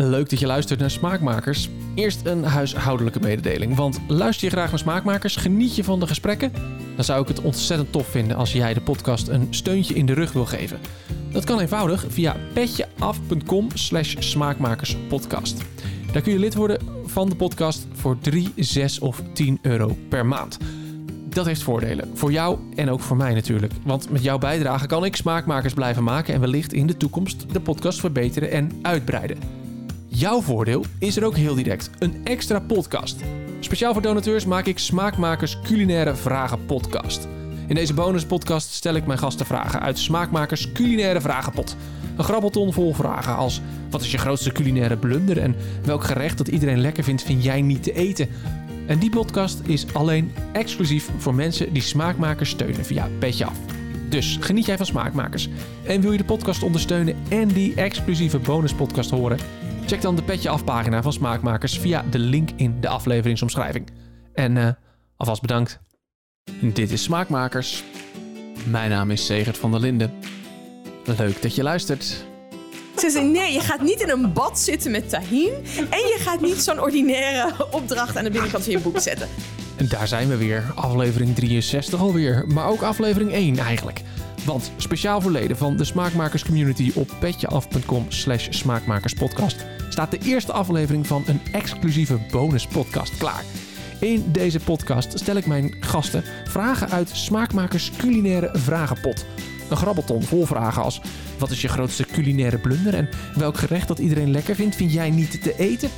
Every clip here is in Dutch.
Leuk dat je luistert naar Smaakmakers. Eerst een huishoudelijke mededeling. Want luister je graag naar Smaakmakers, geniet je van de gesprekken? Dan zou ik het ontzettend tof vinden als jij de podcast een steuntje in de rug wil geven. Dat kan eenvoudig via petjeaf.com slash smaakmakerspodcast. Daar kun je lid worden van de podcast voor 3, 6 of 10 euro per maand. Dat heeft voordelen. Voor jou en ook voor mij natuurlijk. Want met jouw bijdrage kan ik smaakmakers blijven maken en wellicht in de toekomst de podcast verbeteren en uitbreiden. Jouw voordeel is er ook heel direct: een extra podcast. Speciaal voor donateurs maak ik Smaakmakers Culinaire Vragen Podcast. In deze bonuspodcast stel ik mijn gasten vragen uit Smaakmakers Culinaire Vragenpot. Een grabbelton vol vragen als: wat is je grootste culinaire blunder en welk gerecht dat iedereen lekker vindt, vind jij niet te eten? En die podcast is alleen exclusief voor mensen die Smaakmakers steunen via Petje Af. Dus geniet jij van Smaakmakers en wil je de podcast ondersteunen en die exclusieve bonuspodcast horen? Check dan de Petje Af pagina van Smaakmakers via de link in de afleveringsomschrijving. En uh, alvast bedankt. Dit is Smaakmakers. Mijn naam is Segert van der Linden. Leuk dat je luistert. Ze zei, nee, je gaat niet in een bad zitten met tahin. En je gaat niet zo'n ordinaire opdracht aan de binnenkant van je boek zetten. En daar zijn we weer. Aflevering 63 alweer. Maar ook aflevering 1 eigenlijk. Want speciaal voor leden van de Smaakmakers Community op petjeaf.com slash smaakmakerspodcast staat de eerste aflevering van een exclusieve bonuspodcast klaar. In deze podcast stel ik mijn gasten vragen uit Smaakmakers Culinaire Vragenpot. Een grabbelton vol vragen als: wat is je grootste culinaire blunder en welk gerecht dat iedereen lekker vindt, vind jij niet te eten?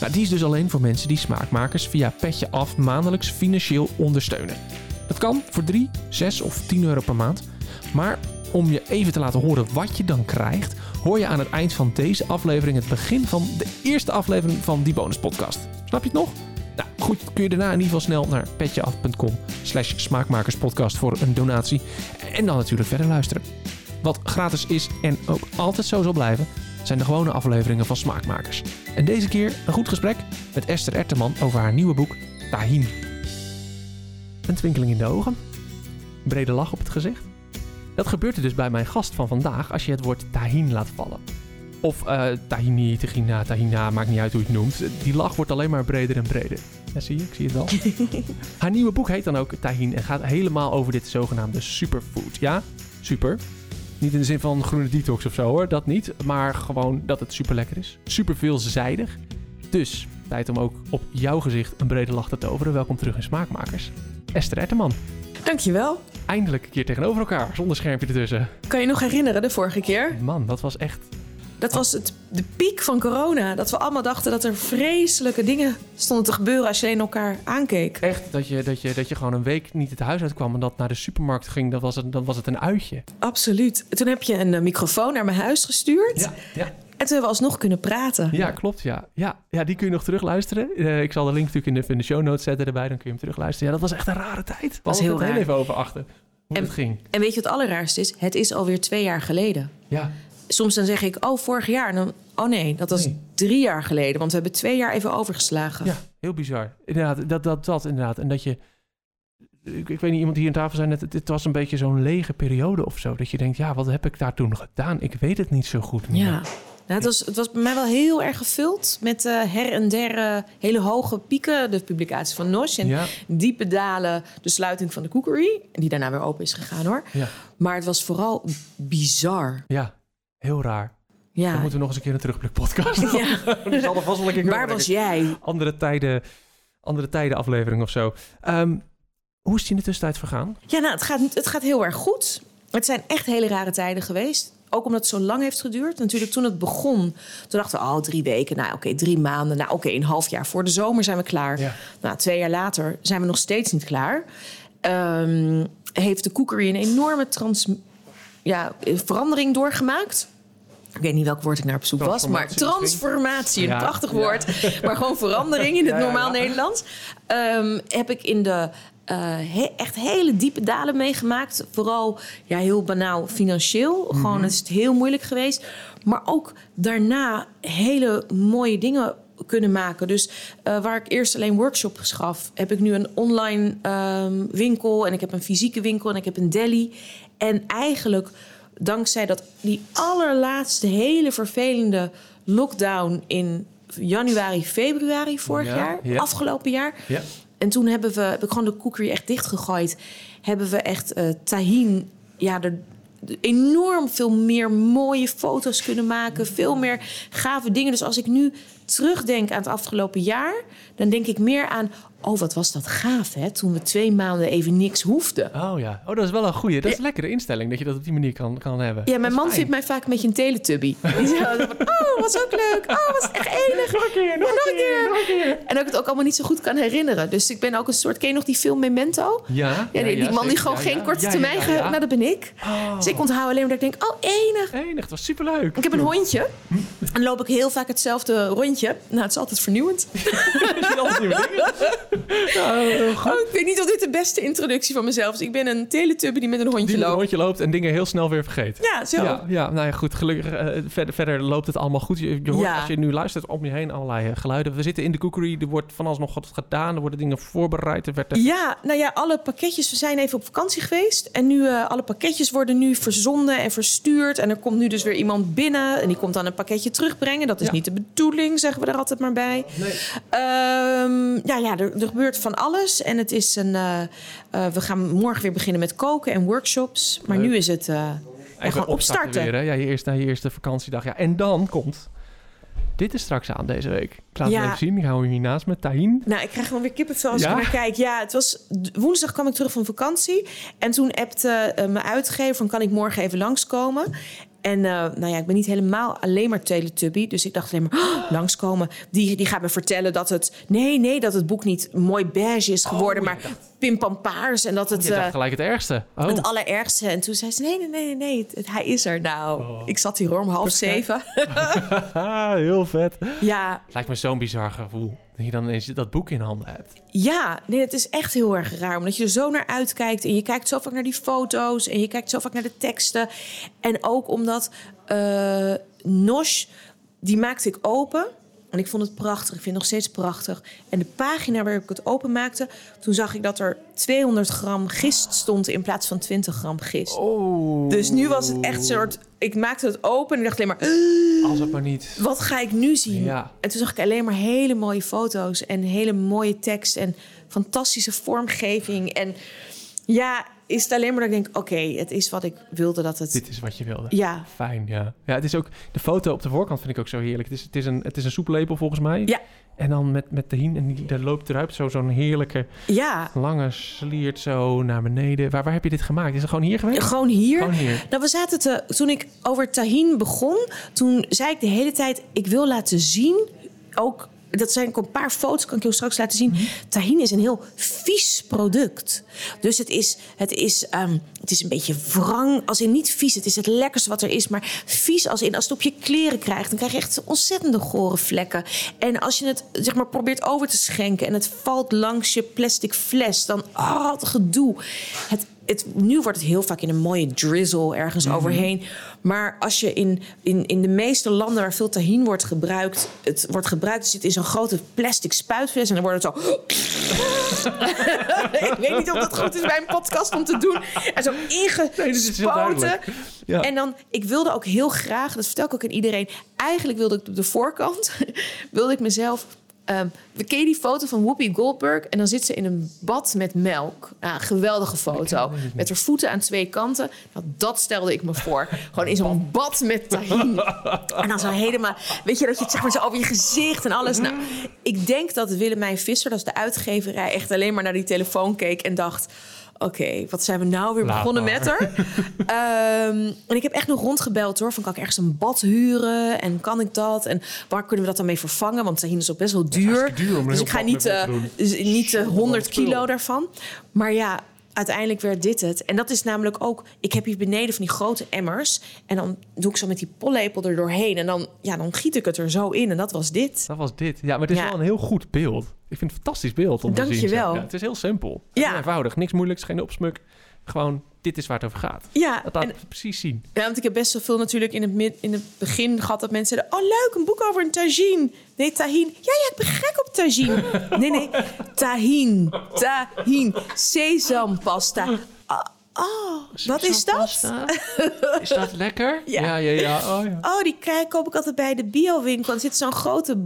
Nou, die is dus alleen voor mensen die smaakmakers via Petje Af maandelijks financieel ondersteunen. Dat kan voor 3, 6 of 10 euro per maand. Maar om je even te laten horen wat je dan krijgt, hoor je aan het eind van deze aflevering het begin van de eerste aflevering van die bonuspodcast. Snap je het nog? Nou, goed, kun je daarna in ieder geval snel naar petjeaf.com slash smaakmakerspodcast voor een donatie. En dan natuurlijk verder luisteren. Wat gratis is en ook altijd zo zal blijven, zijn de gewone afleveringen van Smaakmakers. En deze keer een goed gesprek met Esther Erteman over haar nieuwe boek Tahin. Een twinkeling in de ogen, brede lach op het gezicht. Dat gebeurt er dus bij mijn gast van vandaag als je het woord tahin laat vallen. Of uh, tahini, tahina, tahina, maakt niet uit hoe je het noemt. Die lach wordt alleen maar breder en breder. Ja, zie je? Ik zie het wel. Haar nieuwe boek heet dan ook Tahin en gaat helemaal over dit zogenaamde superfood. Ja, super. Niet in de zin van groene detox of zo hoor, dat niet. Maar gewoon dat het super lekker is. Super veelzijdig. Dus, tijd om ook op jouw gezicht een brede lach te toveren. Welkom terug in Smaakmakers. Esther Etterman. Dankjewel. Eindelijk een keer tegenover elkaar, zonder schermpje ertussen. Kan je nog herinneren de vorige keer? Man, dat was echt dat was het, de piek van corona. Dat we allemaal dachten dat er vreselijke dingen stonden te gebeuren als je alleen elkaar aankeek. Echt, dat je, dat, je, dat je gewoon een week niet het huis uitkwam en dat naar de supermarkt ging, dat was het, dan was het een uitje. Absoluut. Toen heb je een eh, microfoon naar mijn huis gestuurd. Ja, ja. En toen hebben we alsnog kunnen praten. Ja, klopt. Ja. Ja, ja, die kun je nog terugluisteren. Uh, ik zal de link natuurlijk in de, in de show notes zetten erbij. Dan kun je hem terugluisteren. Ja, dat was echt een rare tijd. Dat was heel raar. even over achter hoe en, het ging. En weet je wat het allerraarste is? Het is alweer twee jaar geleden. Ja soms dan zeg ik, oh, vorig jaar. dan, oh nee, dat was drie jaar geleden. Want we hebben twee jaar even overgeslagen. Ja, heel bizar. Inderdaad, dat, dat, dat inderdaad. En dat je, ik, ik weet niet, iemand hier aan tafel zei net, het, het was een beetje zo'n lege periode of zo. Dat je denkt, ja, wat heb ik daar toen gedaan? Ik weet het niet zo goed meer. Ja. Nou, het, was, het was bij mij wel heel erg gevuld met uh, her en der hele hoge pieken. De publicatie van Nosh en diepe dalen. De sluiting van de cookery, die daarna weer open is gegaan hoor. Ja. Maar het was vooral bizar. Ja, Heel raar. Ja. Dan moeten we nog eens een keer een terugblik podcast. Ja. zal er vast wel een keer Waar was jij? Andere tijden, andere tijden aflevering of zo. Um, hoe is het in de tussentijd vergaan? Ja, nou, het gaat, het gaat heel erg goed. Het zijn echt hele rare tijden geweest. Ook omdat het zo lang heeft geduurd. Natuurlijk, toen het begon, toen dachten we, oh, drie weken. Nou, oké, drie maanden. Nou, oké, een half jaar. Voor de zomer zijn we klaar. Ja. Nou, twee jaar later zijn we nog steeds niet klaar. Um, heeft de cookery een enorme trans ja, verandering doorgemaakt. Ik weet niet welk woord ik naar op zoek was, maar transformatie, een prachtig woord. Maar gewoon verandering in het normaal Nederlands. Um, heb ik in de uh, echt hele diepe dalen meegemaakt. Vooral ja, heel banaal financieel. Mm Gewoon, het is heel moeilijk geweest. Maar ook daarna hele mooie dingen kunnen maken. Dus uh, waar ik eerst alleen workshops gaf, heb ik nu een online um, winkel en ik heb een fysieke winkel en ik heb een deli. En eigenlijk dankzij dat die allerlaatste hele vervelende lockdown in januari, februari vorig Ja, jaar. ja. Afgelopen jaar. Ja. En toen hebben we, heb ik gewoon de cookery echt dichtgegooid. Hebben we echt eh tahin, ja, er enorm veel meer mooie foto's kunnen maken. Veel meer gave dingen. Dus als ik nu terugdenk aan het afgelopen jaar... dan denk ik meer aan... oh, wat was dat gaaf, hè? Toen we twee maanden even niks hoefden. Oh ja, oh, dat is wel een goeie. Dat is een lekkere instelling dat je dat op die manier kan, kan hebben. Ja, mijn man fijn. vindt mij vaak een beetje een teletubby. Die zegt altijd van, oh, was ook leuk. Oh, was echt enig. Nog een keer, nog, een, keer. nog een keer. En dat ik het ook allemaal niet zo goed kan herinneren. Dus ik ben ook een soort... Ken je nog die film Memento? Ja, Ja, die, die man die gewoon Ja, geen korte termijn ja. Nou, dat ben ik. Oh. Dus ik onthoud alleen maar dat ik denk, oh, enig. Enig, dat was superleuk. Ik heb een hondje. En dan loop ik heel vaak hetzelfde rondje. Nou, het is altijd vernieuwend. Oh, ik weet niet of dit de beste introductie van mezelf is. Ik ben een teletubby die met een hondje Die een loopt. rondje loopt en dingen heel snel weer vergeet. Ja, zo. Ja, ja, nou ja, goed. Gelukkig eh, verder, verder loopt het allemaal goed. Je, je hoort Ja. als je nu luistert om je heen allerlei eh, geluiden. We zitten in de cookery. Er wordt van alles nog wat gedaan. Er worden dingen voorbereid. Er werd, Ja, nou ja, alle pakketjes. We zijn even op vakantie geweest. En nu, eh, alle pakketjes worden nu verzonden en verstuurd. En er komt nu dus weer iemand binnen. En die komt dan een pakketje terugbrengen. Dat is Ja. niet de bedoeling, zeggen we er altijd maar bij. Nee. Ehm, ja, ja er, er gebeurt van alles. En het is een. eh, eh, we gaan morgen weer beginnen met koken en workshops. Maar Leuk. nu is het. eh, Even gewoon opstarten. Weer, hè? Ja, je eerste, je eerste vakantiedag. Ja, en dan komt... Dit is straks aan deze week. Ik laat Ja. het even zien. Ik hou hem hiernaast met Tahin. Nou, ik krijg gewoon weer kippenvel als Ja? ik naar kijk. Ja, het was woensdag kwam ik terug van vakantie. En toen appte eh, mijn uitgever van kan ik morgen even langskomen. En eh, nou ja, ik ben niet helemaal alleen maar Teletubby. Dus ik dacht alleen maar, oh, langskomen. Die, die gaat me vertellen dat het... Nee, nee, dat het boek niet mooi beige is geworden, je maar dacht- pimpampaars. En dat het... Je dacht eh, gelijk het ergste. Oh. het allerergste. En toen zei ze: Nee, nee, nee, nee, het- hij is er nou. Oh. Ik zat hier om half zeven. Heel vet. ja, Lijkt me zo'n bizar gevoel. Dat je dan eens dat boek in handen hebt. Ja, nee, het is echt heel erg raar. Omdat je er zo naar uitkijkt. En je kijkt zo vaak naar die foto's. En je kijkt zo vaak naar de teksten. En ook omdat eh Nosh, die maakte ik open. En ik vond het prachtig. Ik vind het nog steeds prachtig. En de pagina waar ik het open maakte... toen zag ik dat er 200 gram gist stond... in plaats van 20 gram gist. Oh. Dus nu was het echt een soort... Ik maakte het open en ik dacht alleen maar... Als het maar niet. wat ga ik nu zien? Ja. En toen zag ik alleen maar hele mooie foto's en hele mooie tekst en fantastische vormgeving. En ja, is het alleen maar dat ik denk: oké, het is wat ik wilde dat het. Dit is wat je wilde. Ja, Fijn, ja. Ja, het is ook... De foto op de voorkant vind ik ook zo heerlijk. Het is, het is, een, het is een soeplepel volgens mij. Ja. En dan met, met Tahin. En die, daar loopt eruit zo, zo'n heerlijke ja, lange sliert zo naar beneden. Waar, waar heb je dit gemaakt? Is het gewoon hier geweest? gewoon hier. Gewoon hier. Nou, we zaten te, toen ik over tahin begon, toen zei ik de hele tijd: ik wil laten zien, ook. Dat zijn een paar foto's, kan ik je straks laten zien. Mhm. Tahin is een heel vies product. Dus het is, het, is, ehm, het is een beetje wrang. Als in niet vies, het is het lekkerste wat er is. Maar vies als in, als het op je kleren krijgt... dan krijg je echt ontzettende gore vlekken. En als je het zeg maar, probeert over te schenken... en het valt langs je plastic fles, dan... Oh, wat gedoe. Het, het, nu wordt het heel vaak in een mooie drizzle ergens overheen. Maar als je in, in, in de meeste landen waar veel tahin wordt gebruikt... het wordt gebruikt, zit in zo'n grote plastic spuitfles... en dan wordt het zo... ik weet niet of dat goed is bij een podcast om te doen. En zo ingespoten. duidelijk. Ja. En dan, ik wilde ook heel graag, dat vertel ik ook aan iedereen... eigenlijk wilde ik op de voorkant, wilde ik mezelf... ehm, we ken je die foto van Whoopi Goldberg? En dan zit ze in een bad met melk. Ah, geweldige foto. Met haar voeten aan twee kanten. Nou, dat stelde ik me voor. Gewoon in zo'n bad met tahin. En dan zo helemaal... Weet je, dat je het zeg maar zo over je gezicht en alles... Nou, ik denk dat Willemijn Visser, dat is de uitgeverij... echt alleen maar naar die telefoon keek en dacht... Oké, wat zijn we nou weer Laat begonnen maar. met haar? Ehm, en ik heb echt nog rondgebeld hoor. Van kan ik ergens een bad huren? En kan ik dat? En waar kunnen we dat dan mee vervangen? Want tahin is ook best wel duur. dus ik ga niet, eh, dus niet eh, 100 spul. kilo daarvan. Maar ja, uiteindelijk werd dit het. En dat is namelijk ook... Ik heb hier beneden van die grote emmers. En dan doe ik zo met die pollepel er doorheen. En dan, ja, dan giet ik het er zo in. En dat was dit. Dat was dit. Ja, maar het is Ja. wel een heel goed beeld. Ik vind het een fantastisch beeld om te zien. Dankjewel. Ja, het is heel simpel. Ja. Heel eenvoudig. Niks moeilijks, geen opsmuk. Gewoon, dit is waar het over gaat. Ja, Dat laat en, het precies zien. ja, want ik heb best wel veel natuurlijk in het, mid, in het begin gehad... dat mensen zeiden, oh leuk, een boek over een tagine. Nee, tahin. Ja, ja, ik ben gek op tagine. Nee, nee, tahin. Tahin. Sesampasta. Ah, Oh, wat is dat? Is dat lekker? Ja. ja, ja. ja. Oh, ja. Oh, die krijg, koop ik altijd bij de biowinkel. Er zit zo'n grote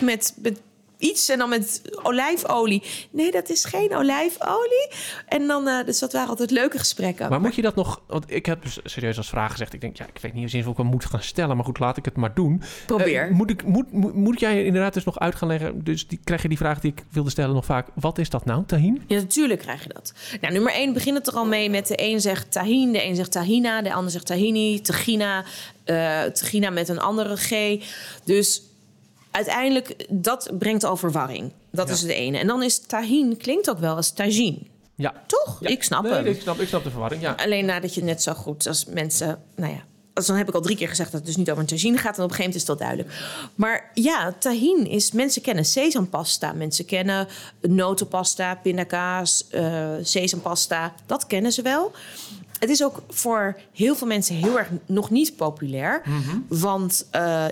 met, met iets en dan met olijfolie. Nee, dat is geen olijfolie. En dan, eh, dus dat waren altijd leuke gesprekken. Maar moet je dat nog... Want ik heb dus serieus als vraag gezegd. Ik denk, ja, ik weet niet eens of ik hem moet gaan stellen. Maar goed, laat ik het maar doen. Probeer. Eh, moet, ik, moet, moet, moet jij inderdaad dus nog uit gaan leggen... Dus die, krijg je die vraag die ik wilde stellen nog vaak. Wat is dat nou, tahin? Ja, natuurlijk krijg je dat. Nou, nummer één begint het er al mee met de een zegt tahin, de een zegt tahina, de ander zegt tahini, tahina, eh tahina met een andere G. Dus uiteindelijk, dat brengt al verwarring. Dat Ja. is het ene. En dan is tahin, klinkt ook wel als tagine. Ja. Toch? Ja. Ik snap nee, hem. Ik snap, ik snap de verwarring, ja. Alleen nadat je net zo goed als mensen, nou ja. als Dan heb ik al drie keer gezegd dat het dus niet over een tagine gaat. En op een gegeven moment is dat duidelijk. Maar ja, tahin is... Mensen kennen sesampasta. Mensen kennen notenpasta, pindakaas, eh sesampasta. Dat kennen ze wel. Het is ook voor heel veel mensen heel erg nog niet populair. Mhm. Want eh,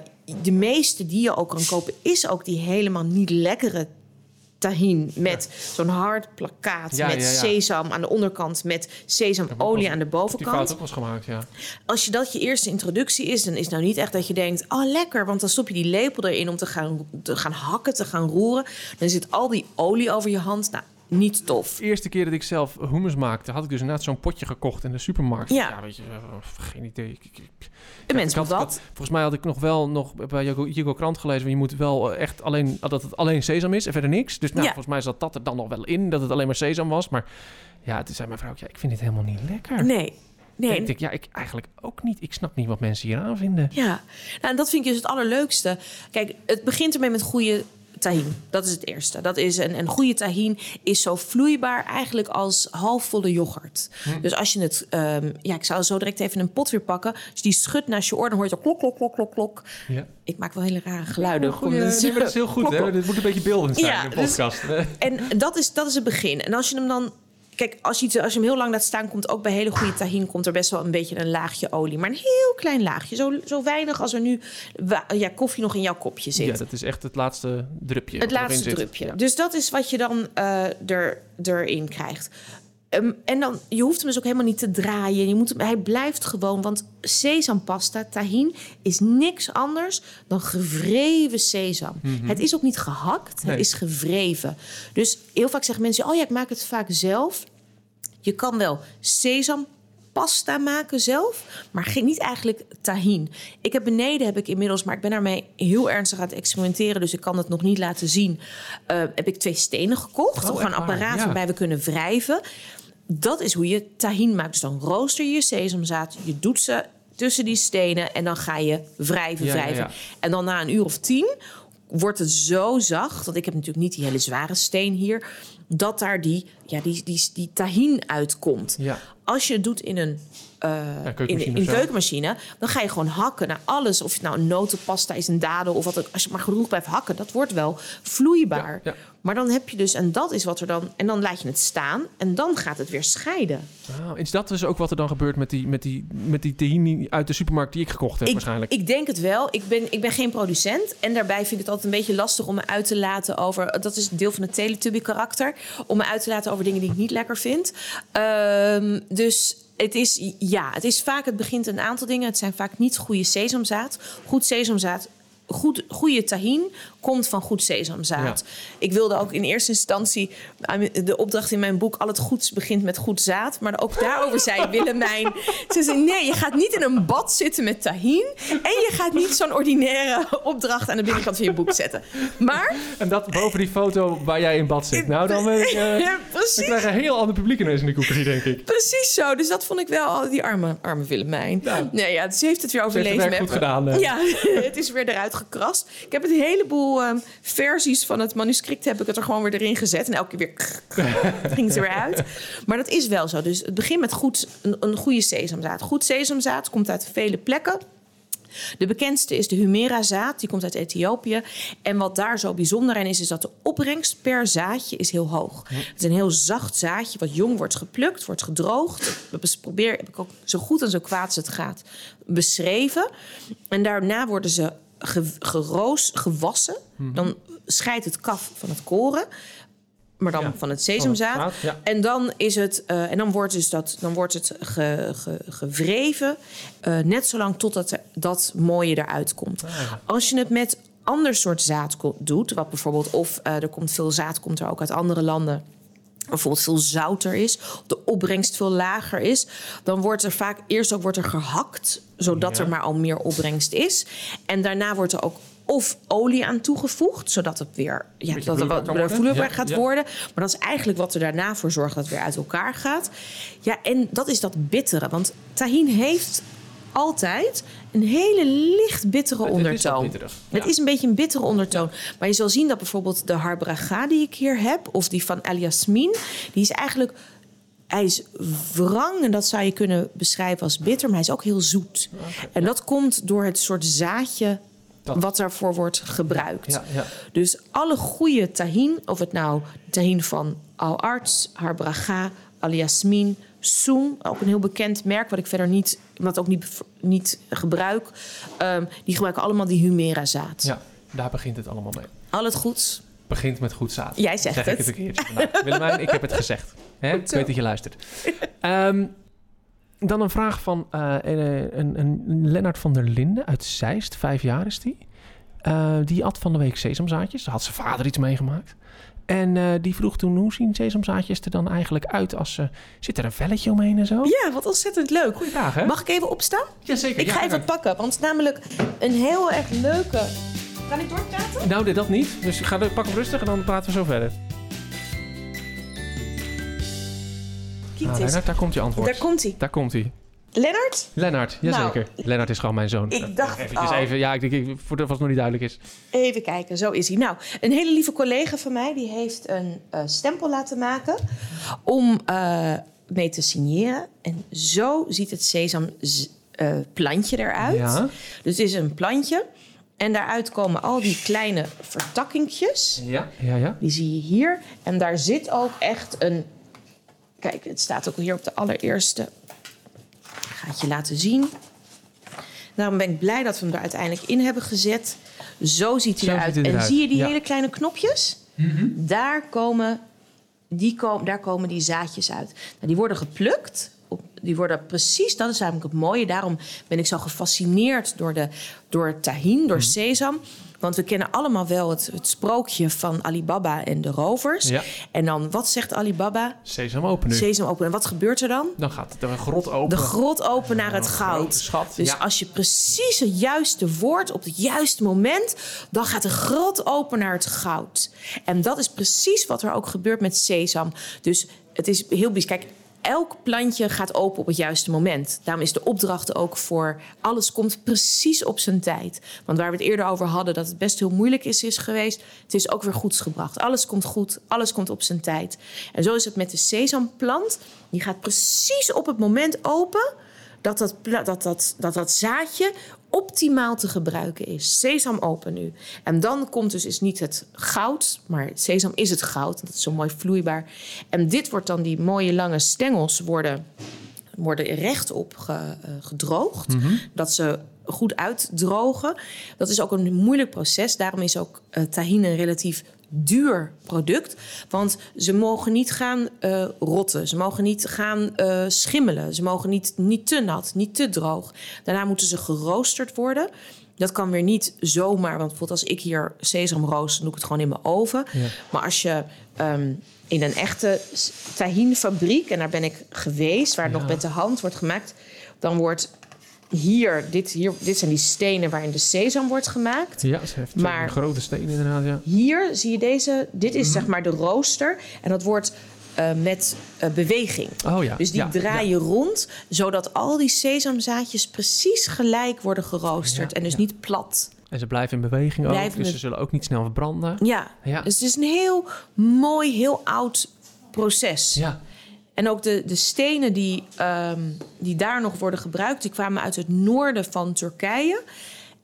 de meeste die je ook kan kopen... is ook die helemaal niet lekkere tahin met zo'n hard plakkaat Ja, met ja, sesam aan de onderkant met sesamolie aan de Die fout bovenkant. ook was gemaakt, ja. Als je dat je eerste introductie is, dan is nou niet echt dat je denkt: oh lekker, want dan stop je die lepel erin om te gaan, te gaan hakken, te gaan roeren. Dan zit al die olie over je hand. Nou, niet tof. De eerste keer dat ik zelf hummus maakte, had ik dus inderdaad zo'n potje gekocht in de supermarkt. Ja. weet je, eh, geen idee. Ik, ik, ik- Een mens ik had- moet ik dat. had- volgens mij had ik nog wel nog bij Hugo Krant gelezen, want je moet wel eh, echt alleen dat het alleen sesam is en verder niks. Dus nou, Ja. volgens mij zat dat er dan nog wel in, dat het alleen maar sesam was. Maar ja, toen zei mijn vrouw, ja, ik vind dit helemaal niet lekker. Nee. Nee, ik denk, ja, ik eigenlijk ook niet. Ik snap niet wat mensen hier aan vinden. Ja, nou, en dat vind ik dus het allerleukste. Kijk, het begint ermee met goede tahin. Dat is het eerste. Dat is een, een goede tahin is zo vloeibaar eigenlijk als halfvolle yoghurt. Dus als je het, ehm, ja, ik zou zo direct even een pot weer pakken. Als je die schudt naast je oor, dan hoor je zo klok, klok, klok, klok, klok. Ja. Ik maak wel hele rare geluiden. Goeie, Komt het- nee, maar dat is heel goed. klok, Hè? Dit moet een beetje beeldend zijn Ja, in de dus- podcast. En dat is, dat is het begin. En als je hem dan. Kijk, als je, als je hem heel lang laat staan, komt ook bij hele goede tahin komt er best wel een beetje een laagje olie. Maar een heel klein laagje. Zo, zo weinig als er nu ja, koffie nog in jouw kopje zit. ja, dat is echt het laatste drupje. het laatste drupje. Ja. Dus dat is wat je dan eh, er, erin krijgt. Ehm, en dan, je hoeft hem dus ook helemaal niet te draaien. Je moet hem, hij blijft gewoon, want sesampasta, tahin, is niks anders dan gevreven sesam. Het is ook niet gehakt, Mhm. Nee. het is gevreven. Dus heel vaak zeggen mensen, oh ja, ik maak het vaak zelf. Je kan wel sesampasta maken zelf, maar geen, niet eigenlijk tahin. Ik heb beneden heb ik inmiddels, maar ik ben daarmee heel ernstig aan het experimenteren, dus ik kan het nog niet laten zien. eh, heb ik twee stenen gekocht, Oh, een apparaat Ja. waarbij we kunnen wrijven. Dat is hoe je tahin maakt. Dus dan rooster je je sesamzaad, je doet ze tussen die stenen en dan ga je wrijven, ja, wrijven. ja. En dan na een uur of tien wordt het zo zacht, want ik heb natuurlijk niet die hele zware steen hier, dat daar die, ja, die, die, die tahin uitkomt. Ja. Als je het doet in een Ja, in, keukenmachine in dan ga je gewoon hakken naar alles. Of het nou een notenpasta is, een dadel of wat ook. Als je maar genoeg blijft hakken, dat wordt wel vloeibaar. Ja, ja. Maar dan heb je dus, en dat is wat er dan, en dan laat je het staan en dan gaat het weer scheiden. Ah, is dat dus ook wat er dan gebeurt met die, met die, met die tahini uit de supermarkt die ik gekocht heb Ik, waarschijnlijk? ik denk het wel. Ik ben, ik ben geen producent. En daarbij vind ik het altijd een beetje lastig om me uit te laten over... Dat is deel van het Teletubby-karakter. Om me uit te laten over dingen die ik niet lekker vind. Ehm, dus het is, ja, het is vaak... Het begint een aantal dingen. Het zijn vaak niet goede sesamzaad. Goed sesamzaad... Goed, goede tahin komt van goed sesamzaad. Ik wilde ook in eerste instantie de opdracht in mijn boek... al het goeds begint met goed zaad. Maar ook daarover zei Willemijn... Ze zei, nee, je gaat niet in een bad zitten met tahin... en je gaat niet zo'n ordinaire opdracht aan de binnenkant van je boek zetten. Maar, En dat boven die foto waar jij in bad zit. Nou, dan ben ik... eh, ja, dan precies, krijg je een heel ander publiek ineens in de koekerie, denk ik. precies zo. Dus dat vond ik wel, die arme, arme Willemijn. Ja. Nee, ja, ze heeft het weer Ze heeft het overleefd. goed gedaan. eh. Ja, het is weer eruit gekrast. Ik heb een heleboel ehm, versies van het manuscript heb ik het er gewoon weer erin gezet. En elke keer weer ging het er weer uit. Maar dat is wel zo. Dus het begint met goed, een, een goede sesamzaad. Goed sesamzaad komt uit vele plekken. De bekendste is de Humera-zaad, die komt uit Ethiopië. En wat daar zo bijzonder aan is, is dat de opbrengst per zaadje is heel hoog. Het is een heel zacht zaadje, wat jong wordt geplukt, wordt gedroogd. Dat probeer heb ik ook zo goed en zo kwaad als het gaat beschreven. En daarna worden ze ge, geroos, gewassen. Dan scheidt het kaf van het koren. maar dan Ja, van het sesamzaad. Zaad, Ja. En dan, is het, eh, en dan wordt, dus dat, dan wordt het ge, ge- gewreven, eh, net zolang totdat er- dat mooie eruit komt. Ah. Als je het met ander soort zaad doet, wat bijvoorbeeld, of eh, er komt veel zaad, komt er ook uit andere landen. Bijvoorbeeld veel zouter is, opbrengst veel lager is, dan wordt er vaak eerst ook wordt er gehakt, zodat Ja. er maar al meer opbrengst is. En daarna wordt er ook of olie aan toegevoegd, zodat het weer ja, dat het wat vloeibaar Ja, gaat ja. worden. Maar dat is eigenlijk wat er daarna voor zorgt dat het weer uit elkaar gaat. Ja, en dat is dat bittere. Want tahin heeft altijd een hele licht bittere Het- het is ondertoon. Het is een beetje een bittere ondertoon. Maar je zal zien dat bijvoorbeeld de Harbraga die ik hier heb... of die van El Yasmin, die is eigenlijk... Hij is wrang en dat zou je kunnen beschrijven als bitter... maar hij is ook heel zoet. En dat komt door het soort zaadje Dat- wat daarvoor wordt gebruikt. Ja, ja. Dus alle goede tahin, of het nou tahin van Al Arts, Harbraga, Al Yasmin, Soen, ook een heel bekend merk, wat ik verder niet, wat ook niet, niet gebruik, ehm, die gebruiken allemaal die Humera zaad. ja, daar begint het allemaal mee. Al het goeds. Begint met goed zaad. Jij zegt zeg het. ik het. Willemijn, ik heb het gezegd. Hè? Goed Ik zo. weet dat je luistert. Ehm, dan een vraag van eh, een, een, een Lennart van der Linden uit Zeist. Vijf jaar is die. Eh, die at van de week sesamzaadjes. Daar had zijn vader iets meegemaakt. En eh, die vroeg toen, hoe zien sesamzaadjes er dan eigenlijk uit als ze... Zit er een velletje omheen en zo? Ja, wat ontzettend leuk. Goeie vraag, hè? Mag ik even opstaan? Jazeker. Ik ga even pakken, want het is namelijk een heel erg leuke... Kan ik doorpraten? Nou, dat niet. Dus ga, pak hem rustig en dan praten we zo verder. Nou. Lennart, daar komt je antwoord. Daar komt hij. Daar komt hij. Lennart? Lennart, jazeker. Lennart is gewoon mijn zoon. Nou, ik dacht Eventjes al. even, ja, ik denk, ik- voor het nog niet duidelijk is. Even kijken, zo is hij. Nou, een hele lieve collega van mij die heeft een eh, stempel laten maken om eh, mee te signeren. En zo ziet het sesamplantje eruit. Ja. Dus het is een plantje. En daaruit komen al die kleine vertakkingjes. Ja, ja, ja. Die zie je hier. En daar zit ook echt een. Kijk, het staat ook hier op de allereerste. Ik ga het je laten zien. Daarom ben ik blij dat we hem er uiteindelijk in hebben gezet. Zo ziet hij Zo eruit. ziet En eruit, zie je die ja. Mhm. hele kleine knopjes? Daar, komen, die komen, daar komen die zaadjes uit. Nou, die worden geplukt. Die worden precies, dat is eigenlijk het mooie. Daarom ben ik zo gefascineerd door, de, door tahin, Mhm. door sesam. Want we kennen allemaal wel het, het sprookje van Alibaba en de rovers. Ja. En dan, wat zegt Alibaba? Sesam open nu. Sesam open. En wat gebeurt er dan? Dan gaat er een grot open. De grot open naar het goud. schat, Dus ja. als je precies het juiste woord op het juiste moment, dan gaat de grot open naar het goud. En dat is precies wat er ook gebeurt met sesam. Dus het is heel bijzonder. Kijk, elk plantje gaat open op het juiste moment. Daarom is de opdracht ook voor alles komt precies op zijn tijd. Want waar we het eerder over hadden dat het best heel moeilijk is, is geweest, het is ook weer goeds gebracht. Alles komt goed, alles komt op zijn tijd. En zo is het met de sesamplant. Die gaat precies op het moment open dat dat, dat, dat, dat zaadje optimaal te gebruiken is. Sesam open nu. En dan komt dus is niet het goud, maar sesam is het goud. Dat is zo mooi vloeibaar. En dit wordt dan, die mooie lange stengels worden, worden rechtop ge, eh, gedroogd. Dat ze goed uitdrogen. Dat is ook een moeilijk proces. Daarom is ook eh tahine een relatief duur product. Want ze mogen niet gaan eh, rotten. Ze mogen niet gaan eh, schimmelen. Ze mogen niet, niet te nat, niet te droog. Daarna moeten ze geroosterd worden. Dat kan weer niet zomaar. Want bijvoorbeeld als ik hier sesam rooster, dan doe ik het gewoon in mijn oven. Ja. Maar als je ehm, in een echte tahinfabriek... en daar ben ik geweest, waar het Ja. nog met de hand wordt gemaakt... dan wordt hier dit, hier... dit zijn die stenen waarin de sesam wordt gemaakt. Ja, ze heeft Maar- grote stenen inderdaad, ja. Hier zie je deze. Dit is zeg maar de rooster. En dat wordt eh, met eh, beweging. Oh ja. Dus die ja, draaien rond, zodat al die sesamzaadjes precies gelijk worden geroosterd. En dus niet plat. En ze blijven in beweging ook, Blijven dus in- ze zullen ook niet snel verbranden. Ja. Ja. Dus het is een heel mooi, heel oud proces. Ja. En ook de, de stenen die, ehm, die daar nog worden gebruikt, die kwamen uit het noorden van Turkije.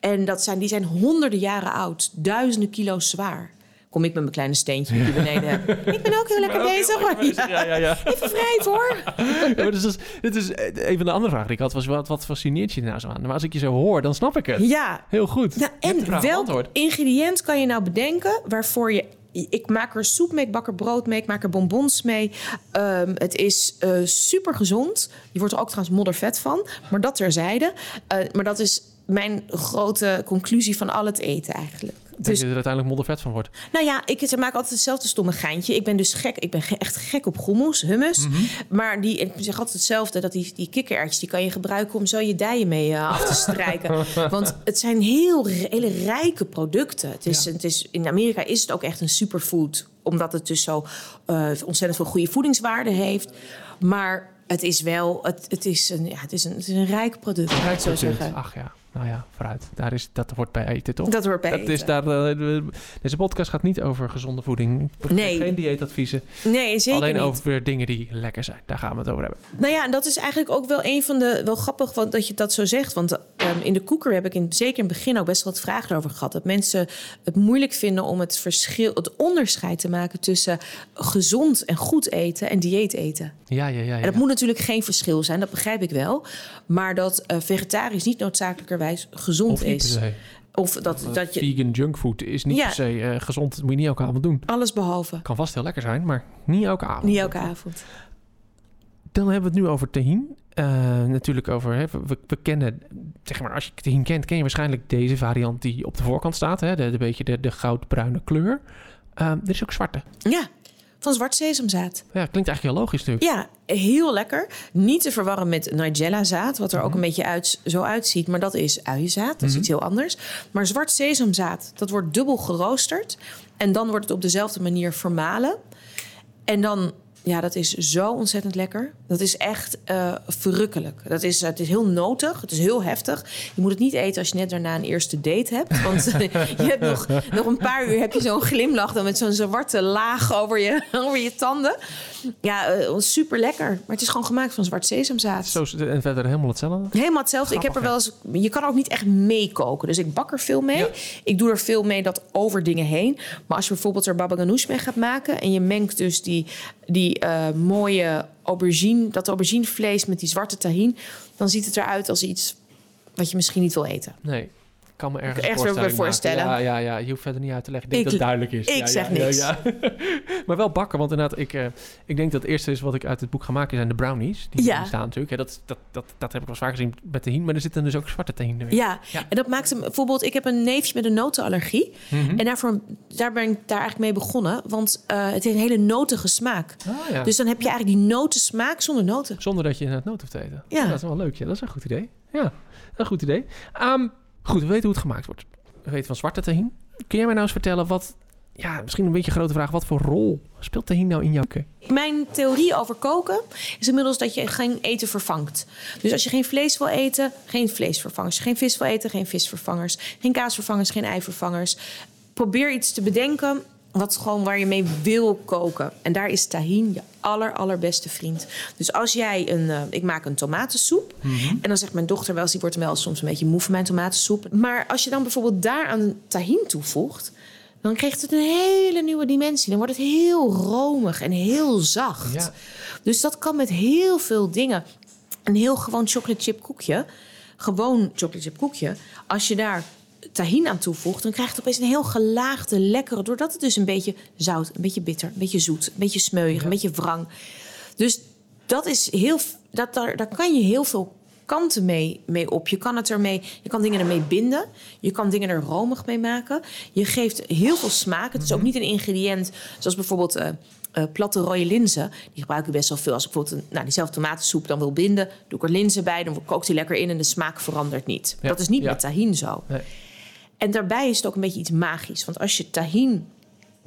En dat zijn, die zijn honderden jaren oud, duizenden kilo's zwaar. Kom ik met mijn kleine steentje die beneden heb. Ik ben ook heel lekker bezig. hoor. Ja, Ja. Even wrijven hoor. Ja, maar dus, dat is- dit is eh, een van de andere vragen die ik had, was wat, wat fascineert je nou zo aan? Maar als ik je zo hoor, dan snap ik het. Ja. Heel goed. Nou, vraag en welk ingrediënt kan je nou bedenken waarvoor je ik maak er soep mee, ik bak er brood mee, ik maak er bonbons mee. Ehm, het is uh, super gezond. Je wordt er ook trouwens moddervet van, maar dat terzijde. Uh, maar dat is mijn grote conclusie van al het eten eigenlijk. Dus, dat je er uiteindelijk moddervet van wordt. Nou ja, ik maak altijd hetzelfde stomme geintje. Ik ben dus gek. Ik ben echt gek op hummus, hummus. Mm -hmm. Maar die, ik zeg altijd hetzelfde. Dat die, die kikkererwtjes, die kan je gebruiken om zo je dijen mee uh, af te strijken. Want het zijn heel hele rijke producten. Het is, ja. het is, in Amerika is het ook echt een superfood. Omdat het dus zo uh, ontzettend veel goede voedingswaarde heeft. Maar het is wel, het, het, is, een, ja, het, is, een, het is een rijk product. Rijk zo zeggen. Ach ja nou ja, vooruit. Daar is, dat hoort bij eten, toch? Dat hoort bij dat eten. Is daar, uh, deze podcast gaat niet over gezonde voeding. Nee. Geen dieetadviezen. Nee, zeker Alleen niet. over dingen die lekker zijn. Daar gaan we het over hebben. Nou ja, en dat is eigenlijk ook wel een van de... Wel grappig want, dat je dat zo zegt. Want um, in de koeker heb ik in, zeker in het begin ook best wel wat vragen over gehad. Dat mensen het moeilijk vinden om het verschil... het onderscheid te maken tussen gezond en goed eten en dieet eten. Ja, ja, ja. ja. En dat moet natuurlijk geen verschil zijn, dat begrijp ik wel. Maar dat uh, vegetarisch niet noodzakelijkerwijs gezond of is. Of dat, dat je... Vegan junkfood is niet Ja. per se uh, gezond. Dat moet je niet elke avond doen. Alles behalve. Kan vast heel lekker zijn, maar niet elke avond. Niet elke avond. Dan hebben we het nu over tahin. Uh, natuurlijk over, hè, we, we, kennen, zeg maar, als je tahin kent, ken je waarschijnlijk deze variant die op de voorkant staat. Hè, de, de beetje de, de goudbruine kleur. Uh, er is ook zwarte. Ja, van zwart sesamzaad. Ja, klinkt eigenlijk heel logisch natuurlijk. Ja, heel lekker. Niet te verwarren met Nigella-zaad, wat er mm -hmm. ook een beetje uit, zo uitziet. Maar dat is uienzaad, dat is mm -hmm. iets heel anders. Maar zwart sesamzaad, dat wordt dubbel geroosterd. En dan wordt het op dezelfde manier vermalen. En dan, ja, dat is zo ontzettend lekker. Dat is echt uh, verrukkelijk. Dat is, het is heel notig, het is heel heftig. Je moet het niet eten als je net daarna een eerste date hebt. Want je hebt nog, nog een paar uur heb je zo'n glimlach... dan met zo'n zwarte laag over je, over je tanden. Ja, uh, super lekker. Maar het is gewoon gemaakt van zwart sesamzaad. Zo, en verder helemaal hetzelfde? Helemaal hetzelfde. Grappig, ik heb er wel eens, je kan ook niet echt meekoken. Dus ik bak er veel mee. Ja. Ik doe er veel mee dat over dingen heen. Maar als je bijvoorbeeld er baba ganoush mee gaat maken... en je mengt dus die, die uh, mooie aubergine, dat auberginevlees met die zwarte tahin... dan ziet het eruit als iets wat je misschien niet wil eten. Nee. Kan me ergens voorstellen. Ja, ja, ja, je hoeft verder niet uit te leggen. Ik denk ik, dat het duidelijk is. Ik ja, zeg ja, niks. Ja, maar wel bakken, want inderdaad, ik, uh, ik denk dat het eerste is wat ik uit het boek ga maken zijn de brownies. Die ja. staan natuurlijk. Dat, dat, dat, dat heb ik wel vaak gezien met de hien, maar er zitten dus ook zwarte tahin erin. Ja. en dat maakt hem bijvoorbeeld. Ik heb een neefje met een notenallergie. Mhm. En daarvoor, daar ben ik daar eigenlijk mee begonnen. Want uh, het heeft een hele notige smaak. Ja. Dus dan heb je eigenlijk die notensmaak zonder noten. Zonder dat je het noot hoeft te eten. Ja. dat is wel leuk. Ja, dat is een goed idee. Ja, een goed idee. Um, goed, we weten hoe het gemaakt wordt. We weten van zwarte tahin. Kun jij mij nou eens vertellen wat... Ja, misschien een beetje een grote vraag. Wat voor rol speelt tahin nou in jouw? Mijn theorie over koken is inmiddels dat je geen eten vervangt. Dus als je geen vlees wil eten, geen vleesvervangers. Geen vis wil eten, geen visvervangers. Geen kaasvervangers, geen eivervangers. Probeer iets te bedenken wat gewoon waar je mee wil koken. En daar is tahin je aller, allerbeste vriend. Dus als jij een... Uh, ik maak een tomatensoep. Mm-hmm. En dan zegt mijn dochter wel eens... die wordt wel soms een beetje moe van mijn tomatensoep. Maar als je dan bijvoorbeeld daar aan tahin toevoegt... dan krijgt het een hele nieuwe dimensie. Dan wordt het heel romig en heel zacht. Ja. Dus dat kan met heel veel dingen. Een heel gewoon chocolate chip koekje... gewoon chocolate chip koekje... als je daar tahin aan toevoegt, dan krijgt het opeens een heel gelaagde, lekkere... doordat het dus een beetje zout, een beetje bitter, een beetje zoet... een beetje smeuig, ja. een beetje wrang. Dus dat is heel... Dat, daar, daar kan je heel veel kanten mee, mee op. Je kan, het ermee, je kan dingen ermee binden. Je kan dingen er romig mee maken. Je geeft heel veel smaak. Het is ook niet een ingrediënt zoals bijvoorbeeld... Uh, uh, platte rode linzen, die gebruik ik best wel veel. Als ik bijvoorbeeld een, nou, diezelfde tomatensoep dan wil binden... doe ik er linzen bij, dan kookt die lekker in... en de smaak verandert niet. Ja. Dat is niet Ja. met tahin zo. Nee. En daarbij is het ook een beetje iets magisch. Want als je tahin...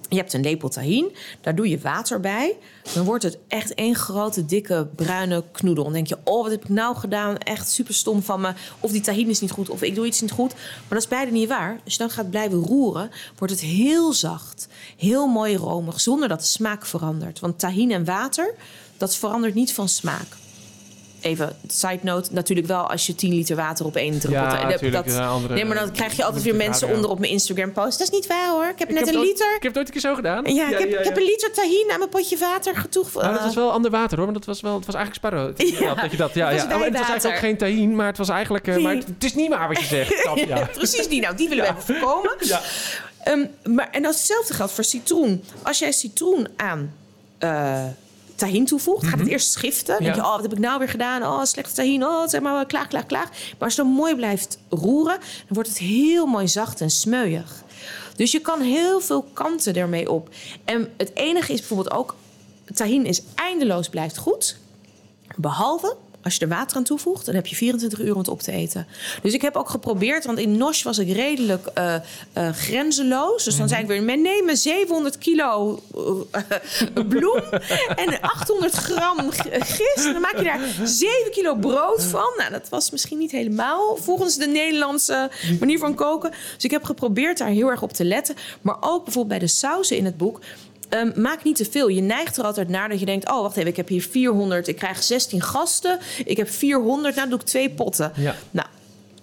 Je hebt een lepel tahin, daar doe je water bij. Dan wordt het echt één grote, dikke, bruine knoedel. Dan denk je, oh, wat heb ik nou gedaan? Echt super stom van me. Of die tahin is niet goed, of ik doe iets niet goed. Maar dat is beide niet waar. Als je dan gaat blijven roeren, wordt het heel zacht. Heel mooi romig, zonder dat de smaak verandert. Want tahin en water, dat verandert niet van smaak. Even side note, natuurlijk wel als je 10 liter water op één druppel. Ja, dat, natuurlijk, ja, andere- nee, maar dan krijg je altijd weer mensen onder op mijn Instagram post. Dat is niet waar hoor. Ik heb Ik net heb een liter. Ik heb het ooit een keer zo gedaan. Ja, ik, heb, ik heb een liter tahin aan mijn potje water getoegd. Nou, dat was wel ander water hoor, want dat was wel, het was eigenlijk sparrow. Ja, dat je dat, ja, het ja. Oh, het was eigenlijk ook geen tahin, maar het was eigenlijk, eh, maar het, het is niet waar wat je zegt. Precies die, nou, die willen we even voorkomen. Ja. Ehm, maar, en dat hetzelfde geldt voor citroen. Als jij citroen aan eh tahin toevoegt, gaat het eerst schiften. Dan denk je, Mhm. Oh, wat heb ik nou weer gedaan? Oh, slechte tahin. Oh, zeg maar, klaag, klaag, klaag. Maar als je dan mooi blijft roeren, dan wordt het heel mooi zacht en smeuig. Dus je kan heel veel kanten ermee op. En het enige is bijvoorbeeld ook, tahin is eindeloos blijft goed. Behalve als je er water aan toevoegt, dan heb je 24 uur om het op te eten. Dus ik heb ook geprobeerd, want in Nosh was ik redelijk eh, grenzeloos. Dus dan zei ik weer, men nemen 700 kilo eh, bloem en 800 gram gist. Dan maak je daar 7 kilo brood van. Nou, dat was misschien niet helemaal volgens de Nederlandse manier van koken. Dus ik heb geprobeerd daar heel erg op te letten. Maar ook bijvoorbeeld bij de sauzen in het boek. Ehm, maak niet te veel. Je neigt er altijd naar dat je denkt: oh, wacht even, ik heb hier 400, ik krijg 16 gasten, ik heb 400, nou doe ik twee potten. Ja. Nou,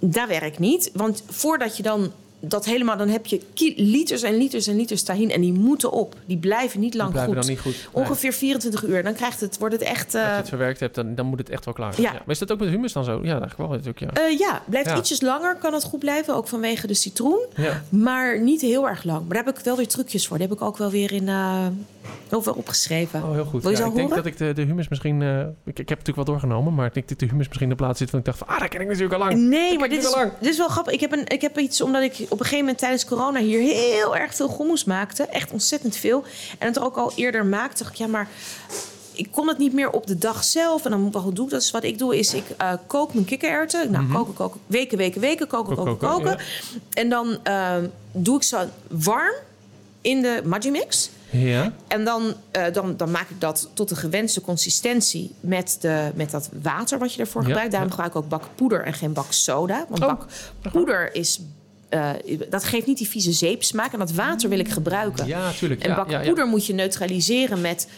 dat werkt niet, want voordat je dan dat helemaal, dan heb je liters en liters en liters tahin en die moeten op. Die blijven niet lang blijven goed. dan niet goed. Nee. Ongeveer 24 uur, dan krijgt het, wordt het echt. Als je eh, het verwerkt hebt, dan, dan moet het echt wel klaar zijn. Ja. Maar is dat ook met humus dan zo? Ja, eigenlijk wel natuurlijk, ja. eh, ja, blijft Ja. ietsjes langer, kan het goed blijven, ook vanwege de citroen. Maar niet heel erg lang. Maar daar heb ik wel weer trucjes voor. Die heb ik ook wel weer in uh, over opgeschreven. Oh, heel goed. Wil je Ja, zo ik denk dat ik de, de humus misschien... eh, ik, ik heb natuurlijk wel doorgenomen, maar ik denk dat de humus misschien in de plaats zit van ik dacht van... Ah, dat ken ik natuurlijk al lang. Nee, maar dit is, dit is wel grappig. Ik heb, een, ik heb iets, omdat ik op een gegeven moment tijdens corona hier heel erg veel gommoes maakte. Echt ontzettend veel. En het ook al eerder maakte, dacht ik, ja, maar ik kon het niet meer op de dag zelf. En dan wat doe ik? Dat is wat ik doe, is ik eh, kook mijn kikkererwten. Nou, koken, koken, weken, weken, weken, koken, Koken, koken, koken, koken. En dan ehm, doe ik ze warm in de Magimix. Ja. En dan, eh, dan, dan maak ik dat tot de gewenste consistentie met, de, met dat water wat je ervoor Ja, gebruikt. Daarom ja. gebruik ik ook bakpoeder en geen baksoda. Want Oh. bakpoeder is, eh, dat geeft niet die vieze zeepsmaak. En dat water wil ik gebruiken. Ja, tuurlijk. En ja, ja, bakpoeder moet je neutraliseren met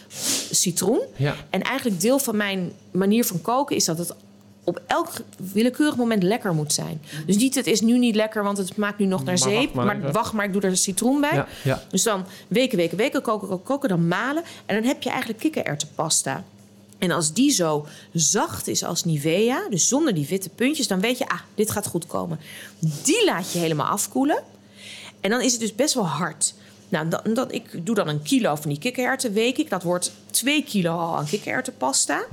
citroen. Ja. En eigenlijk deel van mijn manier van koken is dat het op elk willekeurig moment lekker moet zijn. Dus niet het is nu niet lekker, want het smaakt nu nog naar Maar wacht zeep. maar wacht maar, ik doe er citroen bij. Ja, ja. Dus dan weken, weken, weken koken, koken, koken, dan malen. En dan heb je eigenlijk kikkererwtenpasta. En als die zo zacht is als Nivea, dus zonder die witte puntjes, dan weet je, ah, dit gaat goed komen. Die laat je helemaal afkoelen. En dan is het dus best wel hard. Nou, dan, dan, ik doe dan een kilo van die kikkererwten, week ik. Dat wordt twee kilo al aan kikkererwtenpasta.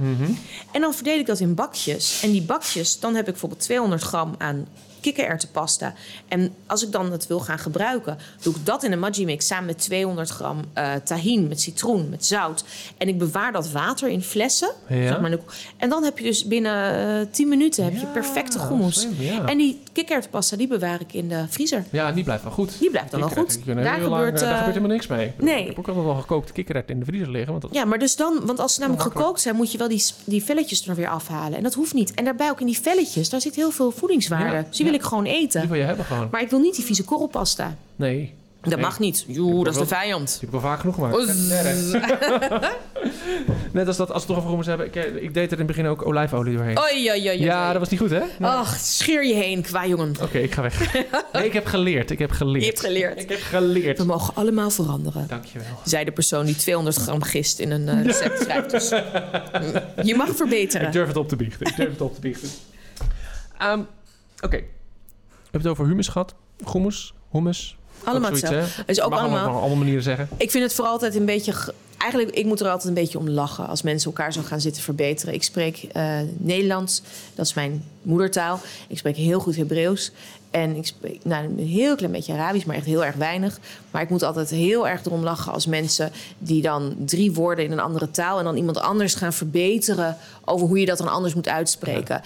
En dan verdeel ik dat in bakjes. En die bakjes, dan heb ik bijvoorbeeld 200 gram aan kikkererwtenpasta. En als ik dan het wil gaan gebruiken, doe ik dat in een Magimix samen met 200 gram eh tahin, met citroen, met zout. En ik bewaar dat water in flessen. Ja. Zeg maar. En dan heb je dus binnen eh 10 minuten heb je perfecte hummus. ja. En die kikkererwtenpasta, die bewaar ik in de vriezer. Ja, die blijft wel goed. Die blijft dan wel goed. Daar lang, gebeurt, eh, daar gebeurt helemaal niks mee. nee. Ik heb ook altijd wel gekookte kikkererwten in de vriezer liggen. Want dat, Ja, maar dus dan, want als ze namelijk Makkelijk. gekookt zijn, moet je wel die, die velletjes er weer afhalen. En dat hoeft niet. En daarbij ook in die velletjes, daar zit heel veel voedingswaarde. Ja, Dus wil ik gewoon die eten. wil je hebben gewoon. Maar ik wil niet die vieze korrelpasta. Nee. Dat Nee. mag niet. Joe, dat is de vijand. Die heb ik wel vaak genoeg gemaakt. Net als dat, als we het toch over hummus hebben. Ik, eh, ik deed er in het begin ook olijfolie doorheen. Oei, oei, oei, ja, dat was niet goed, hè? Nee. Ach, scheer je heen, qua jongen. Oké, ik ga weg. Nee, ik heb geleerd. Ik heb geleerd. Je hebt geleerd. Ik heb geleerd. We mogen allemaal veranderen. Dankjewel. Zei de persoon die 200 gram gist in een eh, recept schrijft. Dus je mag Ik verbeteren. durf het op te biechten. Ik durf het op te biechten. Ehm, Oké. Hebben het over humus gehad. Hummus. Hummus. Allemaal hetzelfde. is ook Mag allemaal... allemaal, allemaal manieren zeggen. Ik vind het vooral altijd een beetje. ge- Eigenlijk, ik moet er altijd een beetje om lachen als mensen elkaar zo gaan zitten verbeteren. Ik spreek eh, Nederlands, dat is mijn moedertaal. Ik spreek heel goed Hebreeuws. En ik spreek nou, een heel klein beetje Arabisch, maar echt heel erg weinig. Maar ik moet altijd heel erg erom lachen als mensen die dan drie woorden in een andere taal en dan iemand anders gaan verbeteren over hoe je dat dan anders moet uitspreken.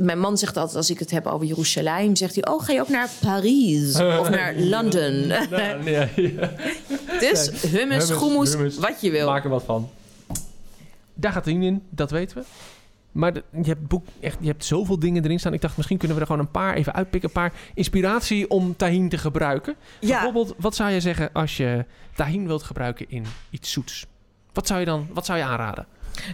Mijn man zegt altijd, als ik het heb over Jeruzalem, zegt hij: Oh, ga je ook naar Parijs of naar London? Nou, nee, ja. Dus hummus, Hummus, wat je wil. Maak er wat van. Daar gaat het in, dat weten we. Maar de- je hebt, boek, echt, je hebt zoveel dingen erin staan. Ik dacht, misschien kunnen we er gewoon een paar even uitpikken. Een paar inspiratie om tahin te gebruiken. Ja, Bijvoorbeeld, wat zou je zeggen als je tahin wilt gebruiken in iets zoets? Wat zou je dan wat zou je aanraden?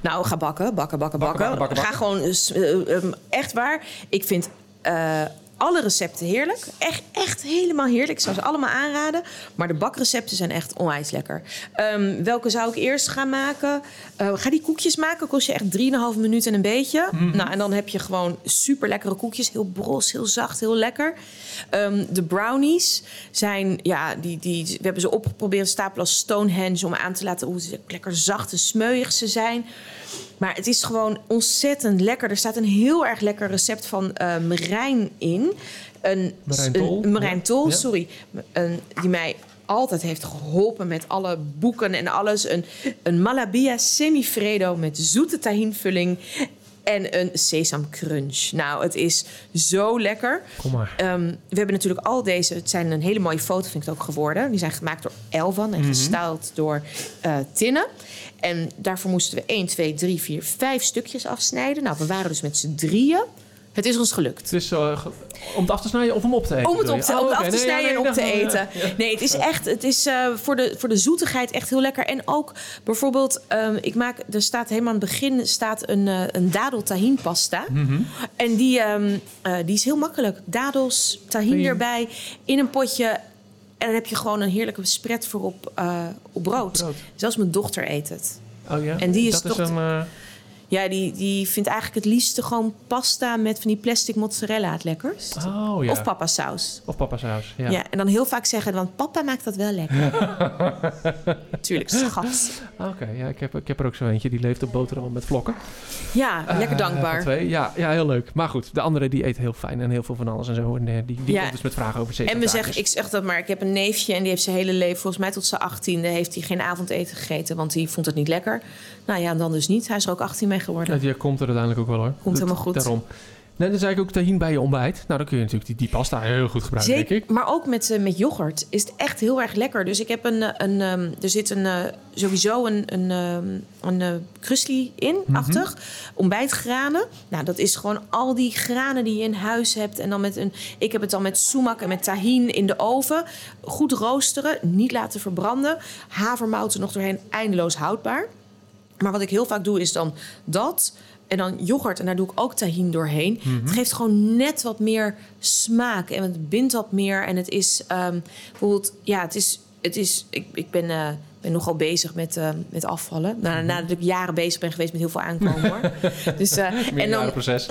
Nou ga bakken, bakken, bakken, bakken. Bakken, bakken, bakken, Ga gewoon, eh, ehm, echt waar. Ik vind eh, alle recepten heerlijk. Echt, echt helemaal heerlijk. Ik zou ze allemaal aanraden. Maar de bakrecepten zijn echt onwijs lekker. Ehm, welke zou ik eerst gaan maken? Eh, ga die koekjes maken. Kost je echt 3,5 minuten en een beetje. Nou, en dan heb je gewoon super lekkere koekjes. Heel bros, heel zacht, heel lekker. Ehm, de brownies zijn, ja, die, die, we hebben ze opgeprobeerd stapelen als Stonehenge... om aan te laten hoe ze lekker zacht en smeuig ze zijn. Maar het is gewoon ontzettend lekker. Er staat een heel erg lekker recept van eh Marijn in. Een, Marijn Tol, een- Marijn ja. Tol, Ja. sorry. Een, die mij altijd heeft geholpen met alle boeken en alles. Een, een Malabia semifredo met zoete tahinvulling en een sesam crunch. Nou, het is zo lekker. Kom maar. Ehm, we hebben natuurlijk al deze. Het zijn een hele mooie foto, vind ik het ook geworden. Die zijn gemaakt door Elvan Mhm. en gestyled door eh Tinne. En daarvoor moesten we 1, 2, 3, 4, 5 stukjes afsnijden. Nou, we waren dus met z'n drieën. Het is ons gelukt. Het is eh, ge- om het af te snijden of om op te eten? Om het op te, Oh, om af te snijden nee, en op te eten. Nee, het is echt, het is eh, voor, de, voor de zoetigheid echt heel lekker. En ook bijvoorbeeld, ehm, ik maak, er staat helemaal aan het begin staat een, eh, een dadel tahin pasta. Mhm. En die, ehm, eh, die is heel makkelijk. Dadels, tahin erbij, in een potje. En dan heb je gewoon een heerlijke spread voor op, op brood. Brood. Zelfs mijn dochter eet het. Oh ja? En die is dat toch- Is een, Ja, die, die vindt eigenlijk het liefste gewoon pasta met van die plastic mozzarella het lekkerst. oh ja. Of papa saus. Of papa saus. Ja. Ja. en dan heel vaak zeggen, want papa maakt dat wel lekker. Tuurlijk, schat. Oké, ja, ik, heb, ik heb er ook zo eentje. Die leeft op boterham met vlokken. Ja, lekker Eh, dankbaar. twee. Ja, ja, heel leuk. Maar goed, de andere die eet heel fijn en heel veel van alles en zo. En die, die Ja. komt dus met vragen over En we zeggen, ik zeg dat maar, ik heb een neefje en die heeft zijn hele leven, volgens mij tot zijn achttiende, heeft hij geen avondeten gegeten, want hij vond het niet lekker. Nou ja, en dan dus niet. Hij is er ook 18 mee geworden. Ja, die komt er uiteindelijk ook wel hoor. Komt helemaal goed. Daarom. Nee, dan zei ik ook tahin bij je ontbijt. Nou, dan kun je natuurlijk die, die pasta heel goed gebruiken, denk ik. maar ook met, eh, met yoghurt is het echt heel erg lekker. Dus ik heb een, eh, een ehm, er zit een, eh, sowieso een, een, ehm, een eh, krusli in, Mhm. achtig. Ontbijtgranen. Nou, dat is gewoon al die granen die je in huis hebt. En dan met een, ik heb het dan met sumac en met tahin in de oven. Goed roosteren, niet laten verbranden. Havermout er nog doorheen, eindeloos houdbaar. Maar wat ik heel vaak doe is dan dat. En dan yoghurt. En daar doe ik ook tahin doorheen. Het geeft gewoon net wat meer smaak. En het bindt wat meer. En het is ehm, bijvoorbeeld... Ja, het is... Het is ik, ik ben, eh, ben nogal bezig met, eh, met afvallen. Nou, nadat ik jaren bezig ben geweest met heel veel aankomen hoor. dus, eh, en dan, proces.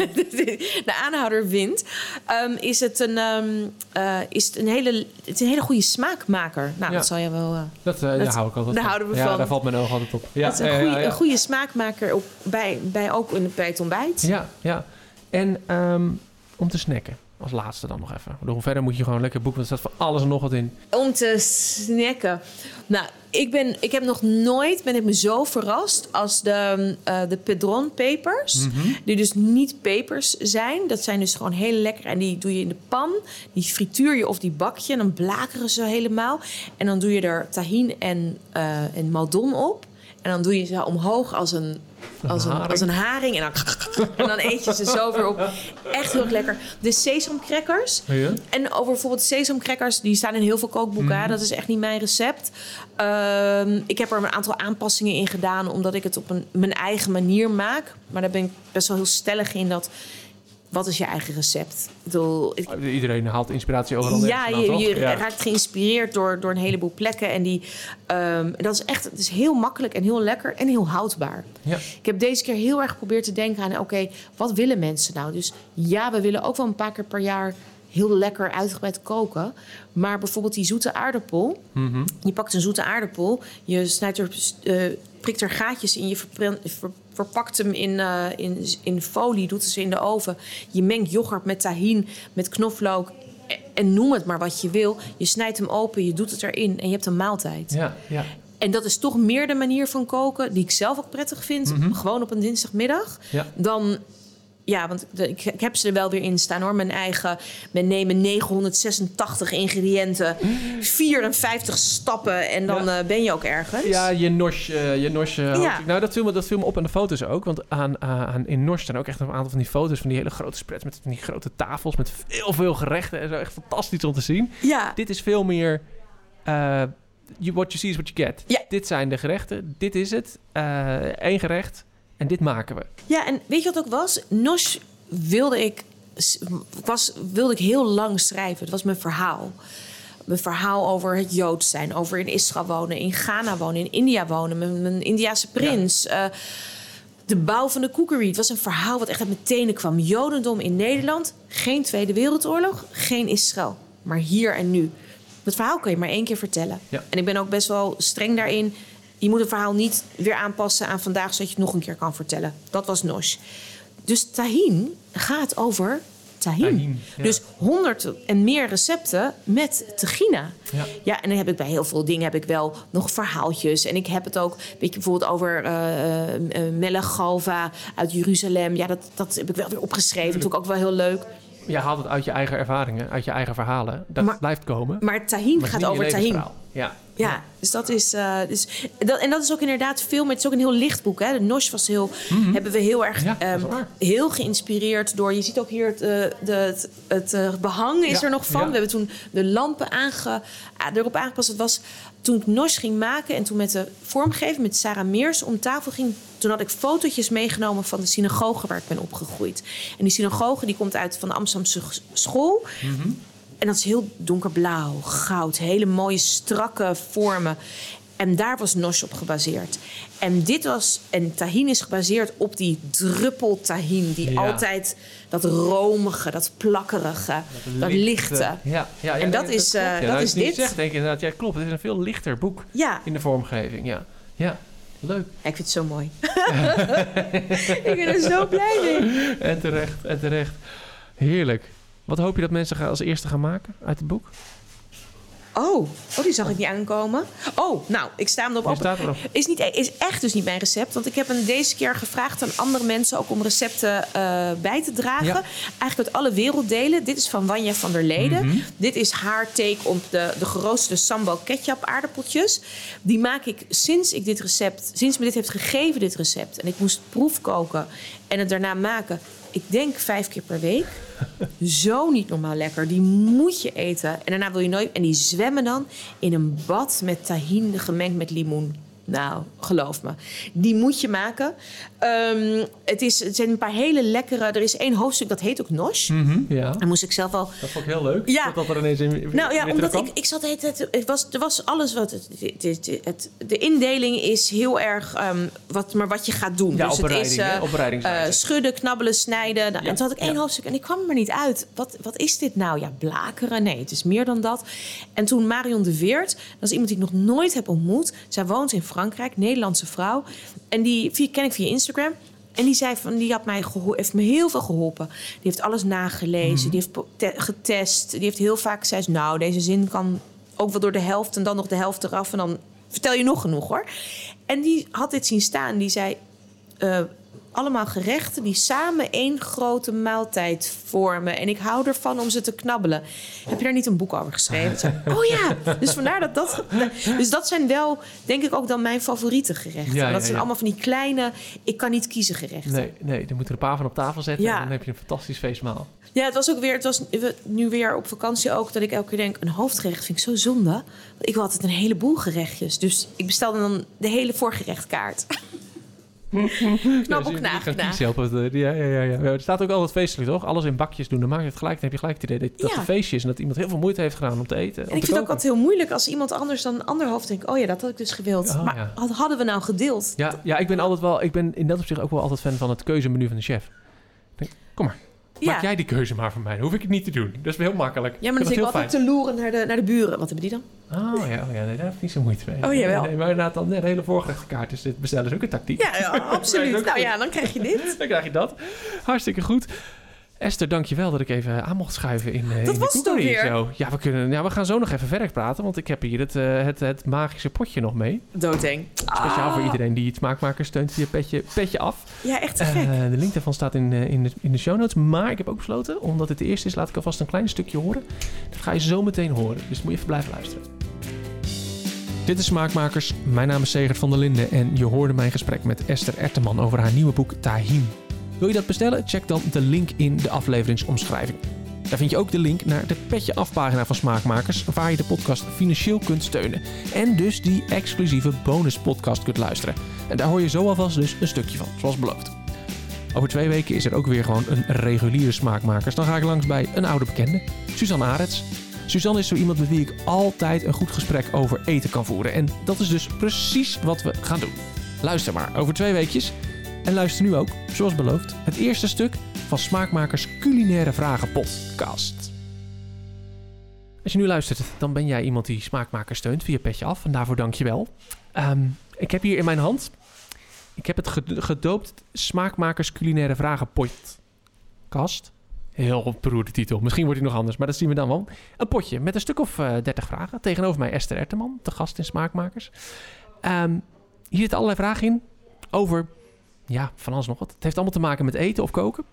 de aanhouder wint, ehm, is, het een, ehm, eh, is het een hele, het is een hele goede smaakmaker. Nou, Ja. dat zal je wel. Dat, daar Dat- hou ik altijd daar van. houden we ja, van. daar valt mijn oog altijd op. Ja, het is goede, een goede smaakmaker op, bij, bij ook in, bij het ontbijt. Ja, ja. En ehm, om te snacken. Als laatste dan nog even. Bedoel, verder moet je gewoon lekker boeken. Want er staat van alles en nog wat in. Om te snacken. Nou, ik, ben, ik heb nog nooit ben ik me zo verrast als de, eh de Pedron pepers. Mhm. Die dus niet pepers zijn. Dat zijn dus gewoon heel lekker. En die doe je in de pan. Die frituur je of die bak je. En dan blakeren ze helemaal. En dan doe je er tahin en, eh en maldon op. En dan doe je ze omhoog als een, als een, haring. als een haring. En dan, en dan eet je ze zo weer op. Echt heel erg lekker. De sesamcrackers. Ja? En over bijvoorbeeld sesamcrackers, die staan in heel veel kookboeken. hè. Dat is echt niet mijn recept. Ehm, ik heb er een aantal aanpassingen in gedaan, omdat ik het op een, mijn eigen manier maak. Maar daar ben ik best wel heel stellig in dat. Wat is je eigen recept? Ik bedoel, Iedereen haalt inspiratie overal ja, je, Ja. raakt geïnspireerd door, door een heleboel plekken. En die, ehm, dat is echt het is heel makkelijk en heel lekker en heel houdbaar. Ja. Ik heb deze keer heel erg geprobeerd te denken aan... oké, wat willen mensen nou? Dus ja, we willen ook wel een paar keer per jaar... heel lekker uitgebreid koken. Maar bijvoorbeeld die zoete aardappel... Mhm. je pakt een zoete aardappel... je snijdt er, eh, prikt er gaatjes in... je verpren- ver- verpakt hem in, eh, in, in folie, doet ze in de oven. Je mengt yoghurt met tahin, met knoflook... en- en noem het maar wat je wil. Je snijdt hem open, je doet het erin en je hebt een maaltijd. Ja, ja. En dat is toch meer de manier van koken die ik zelf ook prettig vind. Gewoon op een dinsdagmiddag. Ja. Dan, ja, want ik, ik heb ze er wel weer in staan hoor. Mijn eigen, we nemen 986 ingrediënten, 54 stappen en dan Ja. eh, ben je ook ergens. Ja, je Nosh. eh, je Nosh eh, Ja. Nou, dat viel, me, dat viel me op aan de foto's ook. Want aan, aan, in Nosh staan ook echt een aantal van die foto's... van die hele grote spreads met van die grote tafels... met veel, veel gerechten en zo. Echt fantastisch om te zien. ja. Dit is veel meer... you, what you see is what you get. Ja. Dit zijn de gerechten. Dit is het. Eén gerecht. En dit maken we. Ja, en weet je wat ook was? Nosh wilde ik was, wilde ik heel lang schrijven. Het was mijn verhaal. Mijn verhaal over het Joods zijn, over in Israël wonen, in Ghana wonen, in India wonen, mijn, mijn Indiase prins. eh, de bouw van de cookery. Het was een verhaal wat echt uit mijn tenen kwam. Jodendom in Nederland, geen Tweede Wereldoorlog, geen Israël. Maar hier en nu. Het verhaal kun je maar één keer vertellen. Ja. En ik ben ook best wel streng daarin. Je moet een verhaal niet weer aanpassen aan vandaag... zodat je het nog een keer kan vertellen. Dat was Nosh. Dus Tahin gaat over Tahin. Tahin, ja. Dus honderd en meer recepten met Tegina. Ja. Ja, en dan heb ik bij heel veel dingen heb ik wel nog verhaaltjes. En ik heb het ook, weet je, bijvoorbeeld over Galva uit Jeruzalem. Ja, dat, dat heb ik wel weer opgeschreven. Dat vond ik ook wel heel leuk. Je haalt het uit je eigen ervaringen, uit je eigen verhalen. Dat Maar- blijft komen. Maar Tahin het gaat over Tahin. Ja. Ja, dus dat is. eh, dus, dat, en dat is ook inderdaad veel. Maar het is ook een heel licht boek. Hè? De Nosh was heel. Hebben we heel erg. Mhm. Ja, ehm, heel geïnspireerd door. Je ziet ook hier het, eh, de, het, het eh, behang is Ja, er nog van. ja. We hebben toen de lampen aange, erop aangepast. Het was toen ik Nosh ging maken. En toen met de vormgeving met Sarah Meers om tafel ging. Toen had ik fotootjes meegenomen van de synagoge waar ik ben opgegroeid. En die synagoge die komt uit van de Amsterdamse school. Mhm. En dat is heel donkerblauw, goud, hele mooie strakke vormen. En daar was Nosh op gebaseerd. En dit was, en tahin is gebaseerd op die druppel tahin, die Ja. altijd dat romige, dat plakkerige, dat, lichte. Ja, ja, ja, En dat is, eh, dat Nou, is dit. Zegt, denk je inderdaad, ja, klopt. Het is een veel lichter boek Ja, in de vormgeving. Ja, ja. leuk. Ik vind het zo mooi. ik ben er zo blij mee. En terecht, en terecht. Heerlijk. Wat hoop je dat mensen als eerste gaan maken uit het boek? Oh, oh, die zag ik niet aankomen. Oh, nou, ik sta hem erop open. staat erop. Is, niet, is echt dus niet mijn recept. Want ik heb hem deze keer gevraagd aan andere mensen ook om recepten eh, bij te dragen. Ja. Eigenlijk uit alle werelddelen. Dit is van Wanja van der Leden. Mhm. Dit is haar take op de, de geroosterde sambal ketchup aardappeltjes. Die maak ik sinds ik dit recept, sinds me dit heeft gegeven, dit recept. En ik moest proefkoken en het daarna maken. Ik denk vijf keer per week. Zo niet normaal lekker. Die moet je eten. En daarna wil je nooit. En die zwemmen dan in een bad met tahin gemengd met limoen. Nou, geloof me. Die moet je maken. Ehm, het, is, het zijn een paar hele lekkere. Er is één hoofdstuk dat heet ook Nosh. Mhm, ja, Daar moest ik zelf wel dat vond ik heel leuk. Ja. Dat er ineens in nou ja, omdat ik, ik zat de hele tijd... Het was, er was alles wat... Het, het, het, het- de indeling is heel erg... ehm, wat, maar wat je gaat doen. Ja, dus het is eh, eh, schudden, knabbelen, snijden. Nou, Ja, En toen had ik één ja. hoofdstuk en ik kwam er maar niet uit. Wat, wat is dit nou? Ja, blakeren? Nee, het is meer dan dat. En toen Marion de Weert, dat is iemand die ik nog nooit heb ontmoet. Zij woont in Frankrijk, Nederlandse vrouw. En die via, ken ik via Instagram. En die zei van, die had mij heeft me heel veel geholpen. Die heeft alles nagelezen, Mhm. die heeft getest. Die heeft heel vaak gezegd, nou, deze zin kan ook wel door de helft en dan nog de helft eraf. En dan vertel je nog genoeg hoor. En die had dit zien staan. Die zei, eh, allemaal gerechten die samen één grote maaltijd vormen. En ik hou ervan om ze te knabbelen. Heb je daar niet een boek over geschreven? Oh ja, dus vandaar dat dat... Dus dat zijn wel, denk ik, ook dan mijn favoriete gerechten. Ja, dat ja, zijn ja. allemaal van die kleine... Ik kan niet kiezen gerechten. Nee, nee, dan moet er een paar van op tafel zetten Ja. en dan heb je een fantastisch feestmaal. Ja, het was ook weer, het was nu weer op vakantie ook dat ik elke keer denk: een hoofdgerecht vind ik zo zonde. Want ik wil altijd een heleboel gerechtjes. Dus ik bestelde dan de hele voorgerechtkaart. Ja, kiezen op het, eh, ja, ja, ja, ja. Er staat ook altijd feestelijk, toch? Alles in bakjes doen, dan maak je het gelijk. Dan heb je gelijk het idee dat, Ja. het een feestje is... en dat iemand heel veel moeite heeft gedaan om te eten. En ik vind het ook altijd heel moeilijk als iemand anders dan een ander hoofd denkt: oh ja, dat had ik dus gewild. Oh, maar ja. had- hadden we nou gedeeld? Ja, ja, ik ben altijd wel... Ik ben in dat opzicht ook wel altijd fan van het keuzemenu van de chef. Denk, kom maar, Ja. maak jij die keuze maar voor mij. Dan hoef ik het niet te doen. Dat is heel makkelijk. Ja, maar dan zit ik altijd te loeren naar de, naar de buren. Wat hebben die dan? Oh ja, oh, ja nee, daar heb ik niet zo moeite mee. Oh, jawel. Nee, maar inderdaad, dan de hele voorgerechtkaart is dit bestellen is ook een tactiek. Ja, ja absoluut. nou ja, dan krijg je dit. Dan krijg je dat. Hartstikke goed. Esther, dankjewel dat ik even aan mocht schuiven in, in de was het alweer. Zo. Ja, we, kunnen, ja, we gaan zo nog even verder praten, want ik heb hier het, eh, het, het magische potje nog mee. Doodeng. Speciaal Ah. voor iedereen die het smaakmaker steunt via petje, petje af. Ja, echt te gek. Eh, de link daarvan staat in, in, de, in de show notes. Maar ik heb ook besloten, omdat het de eerste is, laat ik alvast een klein stukje horen. Dat ga je zo meteen horen, dus moet je even blijven luisteren. Dit is Smaakmakers. Mijn naam is Segert van der Linden en je hoorde mijn gesprek met Esther Erteman over haar nieuwe boek Tahin. Wil je dat bestellen? Check dan de link in de afleveringsomschrijving. Daar vind je ook de link naar de Petje Afpagina van Smaakmakers, waar je de podcast financieel kunt steunen. En dus die exclusieve bonuspodcast kunt luisteren. En daar hoor je zo alvast dus een stukje van, zoals beloofd. Over twee weken is er ook weer gewoon een reguliere smaakmakers. Dan ga ik langs bij een oude bekende, Suzanne Arets. Suzanne is zo iemand met wie ik altijd een goed gesprek over eten kan voeren. En dat is dus precies wat we gaan doen. Luister maar, over twee weekjes. En luister nu ook, zoals beloofd, het eerste stuk van Smaakmakers Culinaire Vragen podcast. Als je nu luistert, dan ben jij iemand die Smaakmakers steunt via Petje Af. En daarvoor dank je wel. Ehm, ik heb hier in mijn hand, ik heb het ged- gedoopt Smaakmakers Culinaire Vragen podcast. Heel beroerde titel. Misschien wordt hij nog anders, maar dat zien we dan wel. Een potje met een stuk of eh 30 vragen. Tegenover mij Esther Erteman, de gast in Smaakmakers. Ehm, hier zitten allerlei vragen in over, ja, van alles nog wat. Het heeft allemaal te maken met eten of koken.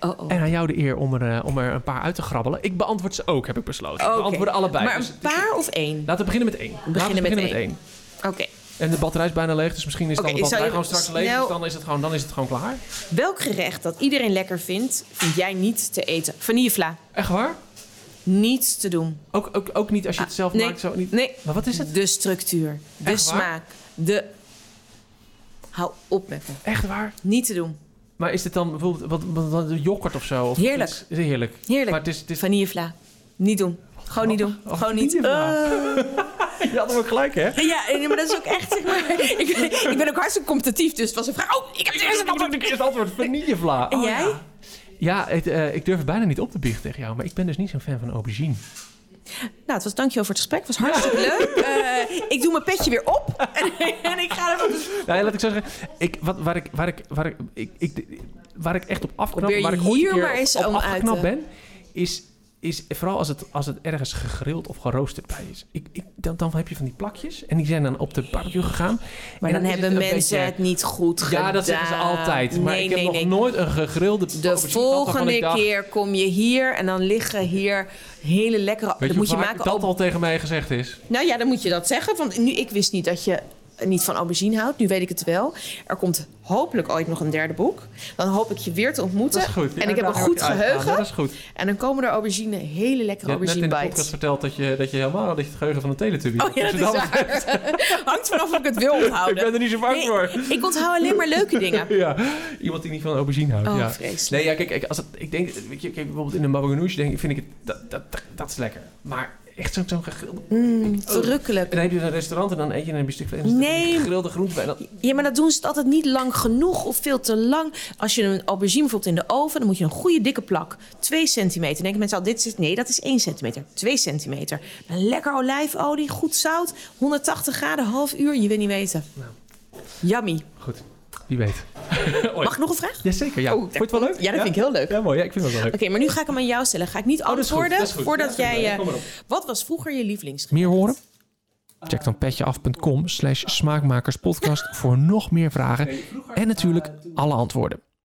Oh, oh. En aan jou de eer om er, eh, om er een paar uit te grabbelen. Ik beantwoord ze ook, heb ik besloten. Ik Oké. beantwoord allebei. Maar Dus een paar of één? Laten we beginnen met één. Laten we beginnen met één. Oké. En de batterij is bijna leeg, dus misschien is dan Oké, de batterij gewoon straks leeg. snel- Dus dan is, het gewoon, dan is het gewoon klaar. Welk gerecht dat iedereen lekker vindt, vind jij niet te eten? Vanillevla. Echt waar? Niet te doen. Ook, ook, ook niet als je het zelf nee, maakt? Zo niet. Nee. Maar wat is het? De structuur. De smaak. De... Hou op met me. Echt waar? Niet te doen. Maar is dit dan bijvoorbeeld wat, wat, wat, een yoghurt of zo? Of Heerlijk. iets? Is heerlijk. Heerlijk. Maar het is... Het is Vanillevla. Niet doen. Gewoon niet doen. Oh, Gewoon niet. Eh. je had hem ook gelijk, hè? Ja, maar dat is ook echt, zeg maar... Ik, ik ben ook hartstikke competitief, dus het was een vraag... Oh, ik heb het eerste antwoord. Ik het antwoord. Vanillevla. En Oh, jij? Ja, ja het, eh, ik durf het bijna niet op te biechten tegen jou. Maar ik ben dus niet zo'n fan van aubergine. Nou, het was dankjewel voor het gesprek. Het was hartstikke leuk. Eh, ik doe mijn petje weer op. En, en ik ga ervan... Nou, ja, laat ik zo zeggen. Ik, wat, waar, ik, waar, ik, waar, ik, ik, ik, waar ik echt op afknap, Probeer waar ik hier maar eens op om uit ben, is, is vooral als het, als het ergens gegrild of geroosterd bij is. Ik, ik, dan, dan heb je van die plakjes en die zijn dan op de barbecue gegaan. Maar dan hebben het mensen beetje- het niet goed gedaan. Ja, dat zeggen ze altijd. Maar nee, ik heb nee, nog nee. nooit een gegrilde De volgende keer kom je hier en dan liggen hier hele lekkere... Weet je moet je maken... dat al tegen mij gezegd is? Nou ja, dan moet je dat zeggen. Want nu, ik wist niet dat je niet van aubergine houdt. Nu weet ik het wel. Er komt hopelijk ooit nog een derde boek. Dan hoop ik je weer te ontmoeten. Dat is goed. En ik heb een goed ik geheugen. Ja, dat is goed. En dan komen er aubergine, hele lekkere Je hebt net in aubergine de verteld dat je, dat je helemaal dat je het geheugen van een teletubby Oh ja, dat is waar. Hangt vanaf of ik het wil Ik onthouden. ben er niet zo bang Nee, voor. Ik onthoud alleen maar leuke dingen. Ja, iemand die niet van aubergine houdt. Oh, ja. vreselijk. Nee, ja, kijk, als het, ik denk, weet je, kijk, bijvoorbeeld in een baboganoush denk ik, vind ik het, dat, dat, dat, dat is lekker. Maar echt zo'n gegrilde... Mm, verrukkelijk. En dan heb je een restaurant en dan eet je een stuk vlees. Nee. gegrilde groente bij. Dan, Ja, maar dat doen ze het altijd niet lang genoeg of veel te lang. Als je een aubergine bijvoorbeeld in de oven, dan moet je een goede dikke plak. 2 centimeter. Dan denken mensen al, dit is, nee, dat is 1 centimeter. 2 centimeter. Lekker olijfolie, goed zout, 180 graden, half uur. Je wil niet weten. Nou. Yummy. goed, wie weet. Mag ik nog een vraag? Jazeker, ja. Oh, Vond je het wel leuk? Ja, dat vind ik heel leuk. Ja, mooi. Ja, ik vind het wel leuk. Oké, maar nu ga ik hem aan jou stellen. Ga ik niet Oh, antwoorden dat is goed. voordat Ja, jij... ja, eh, wat was vroeger je lievelingsgerecht? Meer horen? Check dan petjeaf.com slash smaakmakerspodcast voor nog meer vragen en natuurlijk alle antwoorden.